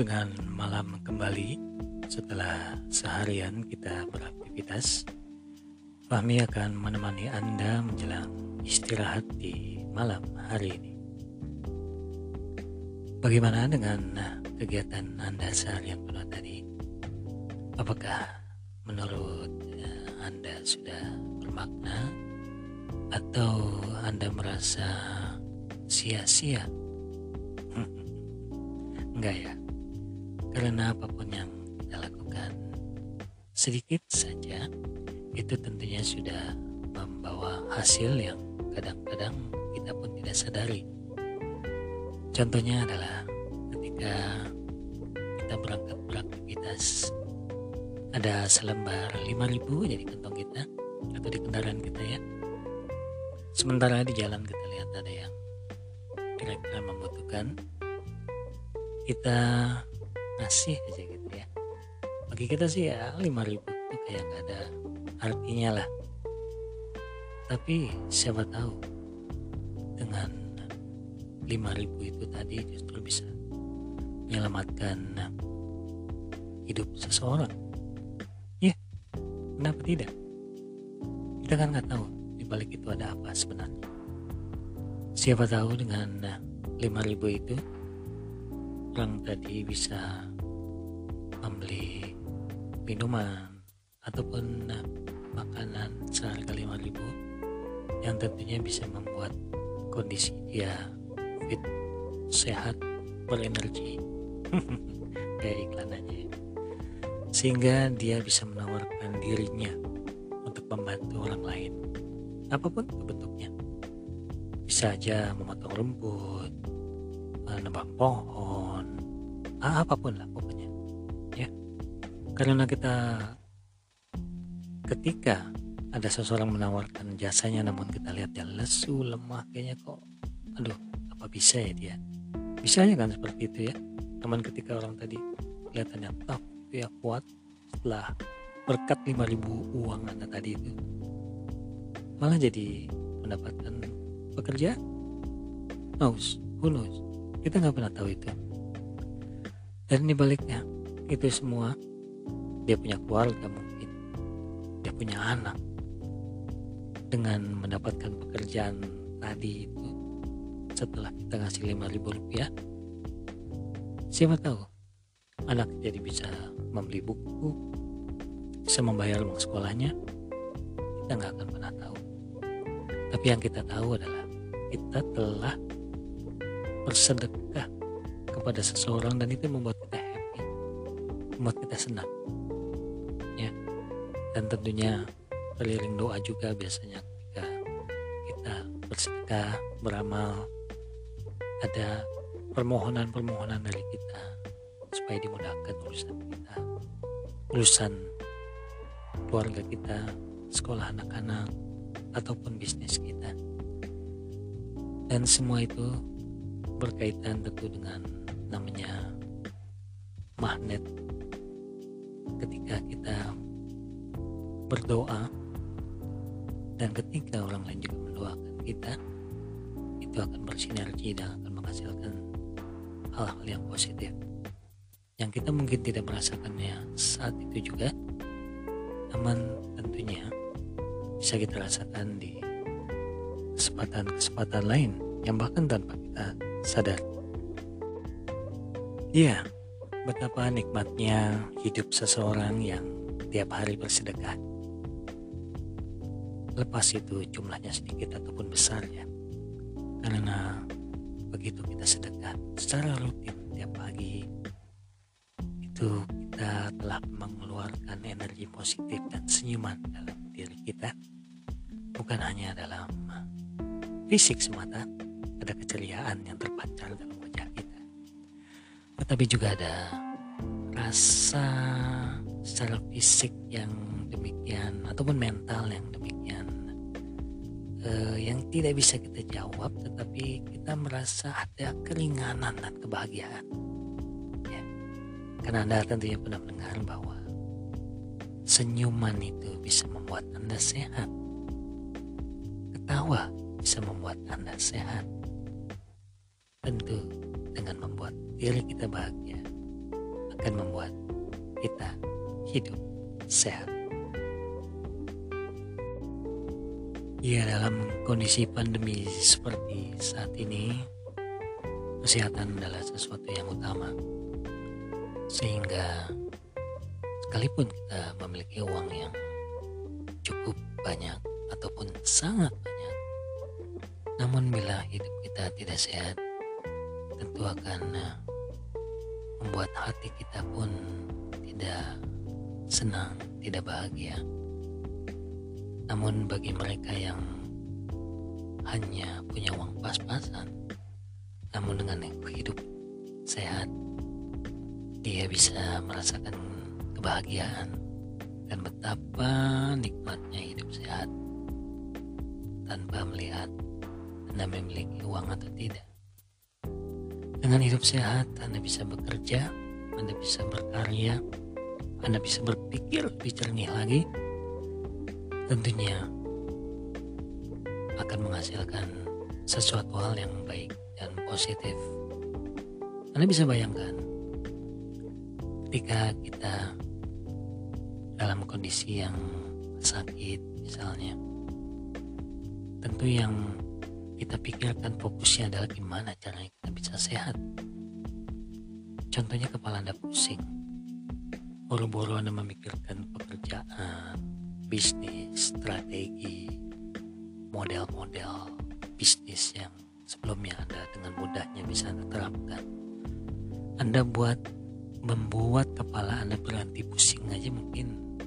dengan malam kembali setelah seharian kita beraktivitas. Fahmi akan menemani Anda menjelang istirahat di malam hari ini. Bagaimana dengan kegiatan Anda seharian penuh tadi? Apakah menurut eh, Anda sudah bermakna atau Anda merasa sia-sia? Enggak ya, karena apa pun yang kita lakukan sedikit saja itu tentunya sudah membawa hasil yang kadang-kadang kita pun tidak sadari. Contohnya adalah ketika kita berangkat beraktivitas ada selembar 5000 jadi kantong kita atau di kendaraan kita ya. Sementara di jalan kita lihat ada yang kira-kira membutuhkan kita ngasih aja gitu ya. Bagi kita sih ya 5000 itu kayak nggak ada artinya lah. Tapi siapa tahu dengan 5000 itu tadi justru bisa menyelamatkan hidup seseorang. Ya kenapa tidak? Kita kan nggak tahu di balik itu ada apa sebenarnya. Siapa tahu dengan 5000 itu orang tadi bisa membeli minuman ataupun makanan seharga 5000 yang tentunya bisa membuat kondisi dia fit, sehat, berenergi. Kayak iklan aja ya. sehingga dia bisa menawarkan dirinya untuk membantu orang lain. Apa pun bentuknya. Bisa aja memotong rumput menebang pohon apa pun lah pokoknya. ya karena kita ketika ada seseorang menawarkan jasanya namun kita lihat dia lesu lemah kayaknya kok aduh apa bisa ya dia? Bisa aja kan seperti itu ya. Namun ketika orang tadi kelihatannya tough ya kuat setelah berkat 5000 uang anda tadi itu malah jadi mendapatkan pekerja who knows? Kita nggak pernah tahu itu. Dan di baliknya itu semua dia punya keluarga mungkin. Dia punya anak. Dengan mendapatkan pekerjaan tadi itu setelah kita ngasih 5000 rupiah siapa tahu anak jadi bisa membeli buku bisa membayar uang sekolahnya. Kita nggak akan pernah tahu. Tapi yang kita tahu adalah kita telah bersedekah kepada seseorang dan itu membuat kita happy membuat kita senang dan tentunya keliling doa juga biasanya ketika kita bersedekah beramal. Ada permohonan-permohonan dari kita supaya dimudahkan urusan kita. Urusan keluarga kita sekolah anak-anak ataupun bisnis kita. Dan semua itu berkaitan tentu dengan namanya magnet. Ketika kita berdoa. Dan ketika orang lain juga mendoakan kita itu akan bersinergi dan akan menghasilkan hal-hal yang positif. Yang kita mungkin tidak merasakannya saat itu juga namun tentunya bisa kita rasakan di kesempatan-kesempatan lain yang bahkan tanpa kita sadar iya betapa nikmatnya hidup seseorang yang tiap hari bersedekah lepas itu jumlahnya sedikit ataupun besar ya karena begitu kita sedekah secara rutin tiap pagi itu kita telah mengeluarkan energi positif dan senyuman dalam diri kita. Bukan hanya dalam fisik semata ada keceriaan yang terpancar dalam wajah kita. Tetapi juga ada rasa secara fisik yang demikian ataupun mental yang demikian uh, yang tidak bisa kita jawab tetapi kita merasa ada keringanan dan kebahagiaan. Ya. Karena anda tentunya pernah mendengar bahwa senyuman itu bisa membuat anda sehat. Ketawa bisa membuat anda sehat. Tentu dengan membuat diri kita bahagia akan membuat kita hidup sehat. Ya dalam kondisi pandemi seperti saat ini kesehatan adalah sesuatu yang utama sehingga sekalipun kita memiliki uang yang cukup banyak ataupun sangat banyak namun bila hidup kita tidak sehat tentu akan eh, membuat hati kita pun tidak senang, tidak bahagia. Namun bagi mereka yang hanya punya uang pas-pasan, namun dengan hidup sehat, dia bisa merasakan kebahagiaan dan betapa nikmatnya hidup sehat tanpa melihat Anda memiliki uang atau tidak. Dengan hidup sehat, Anda bisa bekerja, Anda bisa berkarya, Anda bisa berpikir lebih jernih lagi, tentunya akan menghasilkan sesuatu hal yang baik dan positif. Anda bisa bayangkan ketika kita dalam kondisi yang sakit misalnya, tentu yang kita pikirkan fokusnya adalah gimana caranya kita bisa sehat. Contohnya kepala Anda pusing, buru-buru Anda memikirkan pekerjaan, bisnis, strategi, model-model bisnis yang sebelumnya Anda dengan mudahnya bisa Anda terapkan. Anda buat membuat kepala Anda berhenti pusing aja mungkin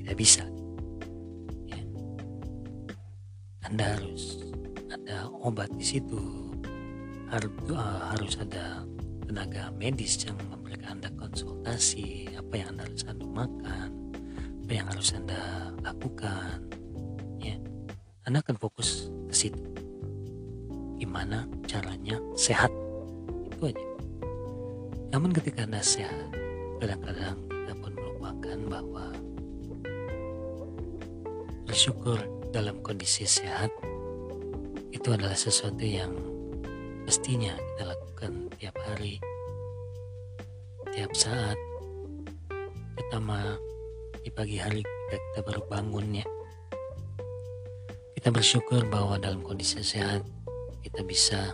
tidak bisa. Ya. Anda harus ada obat di situ. Uh, harus ada tenaga medis yang memberikan Anda konsultasi apa yang harus Anda makan apa yang harus Anda lakukan. Ya, Anda akan fokus ke situ. Gimana caranya sehat? Itu aja. Namun ketika Anda sehat, kadang-kadang kita pun melupakan bahwa bersyukur dalam kondisi sehat itu adalah sesuatu yang mestinya kita lakukan tiap hari, tiap saat, terutama di pagi hari kita baru bangun ya. Kita bersyukur bahwa dalam kondisi sehat kita bisa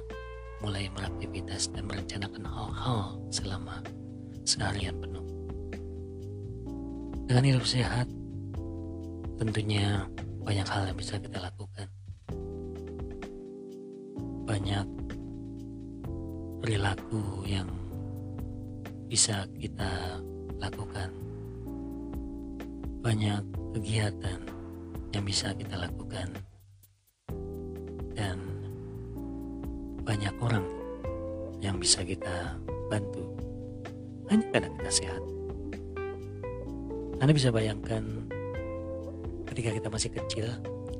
mulai beraktivitas dan merencanakan hal-hal selama seharian penuh. Dengan hidup sehat, tentunya banyak hal yang bisa kita lakukan. Banyak perilaku yang bisa kita lakukan banyak kegiatan yang bisa kita lakukan. Dan banyak orang yang bisa kita bantu. Hanya karena kita sehat Anda bisa bayangkan ketika kita masih kecil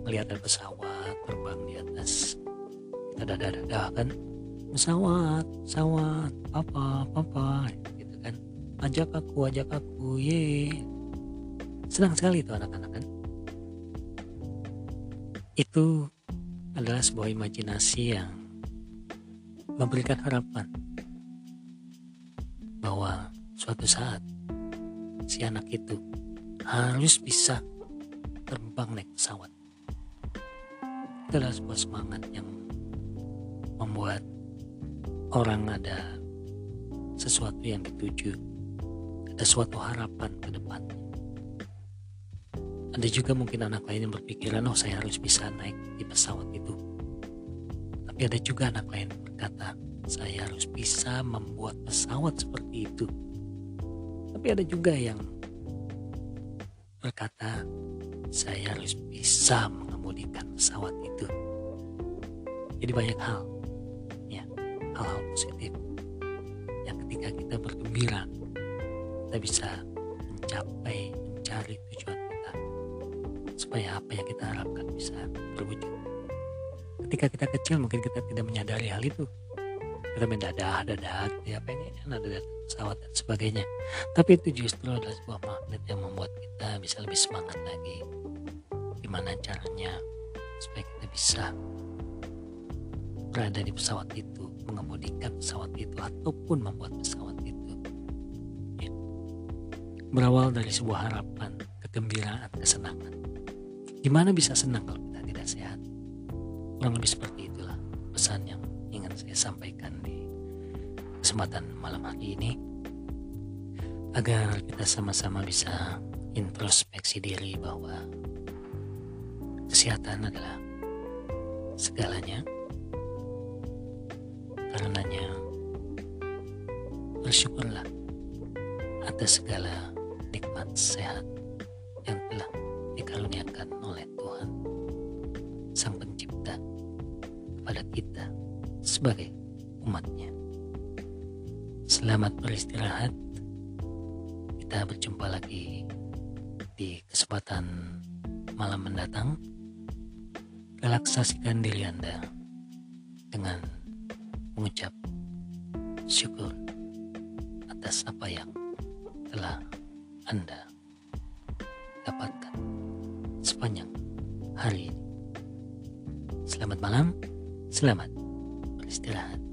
melihat ada pesawat terbang di atas kita dadah-dadah kan? Pesawat pesawat papa papa gitu kan? Ajak aku ajak aku ye Senang sekali itu anak-anak kan. Itu adalah sebuah imajinasi yang memberikan harapan bahwa suatu saat si anak itu harus bisa terbang naik pesawat. Itu adalah sebuah semangat yang membuat orang ada sesuatu yang dituju, ada suatu harapan ke depannya. Ada juga mungkin anak lain yang berpikiran, oh saya harus bisa naik di pesawat itu. Tapi ada juga anak lain yang berkata, saya harus bisa membuat pesawat seperti itu. Tapi ada juga yang berkata, saya harus bisa mengemudikan pesawat itu. Jadi banyak hal, ya, hal-hal positif yang ketika kita bergembira, kita bisa mencapai, mencari tujuan supaya apa yang kita harapkan bisa terwujud. Ketika kita kecil mungkin kita tidak menyadari hal itu. Kita mendadah, dadah, ya pengen ada pesawat dan sebagainya. Tapi itu justru adalah sebuah magnet yang membuat kita bisa lebih semangat lagi. Gimana caranya supaya kita bisa berada di pesawat itu, mengemudikan pesawat itu, ataupun membuat pesawat itu berawal dari sebuah harapan, kegembiraan, kesenangan. Gimana bisa senang kalau kita tidak sehat? Kurang lebih seperti itulah pesan yang ingin saya sampaikan di kesempatan malam hari ini agar kita sama-sama bisa introspeksi diri bahwa kesehatan adalah segalanya karenanya bersyukurlah atas segala nikmat sehat yang telah dikaruniakan oleh Tuhan Sang Pencipta kepada kita sebagai umatnya. Selamat beristirahat. Kita berjumpa lagi di kesempatan malam mendatang. Relaksasikan diri Anda dengan mengucap syukur atas apa yang telah Anda dapatkan sepanjang hari ini. Selamat malam, selamat beristirahat.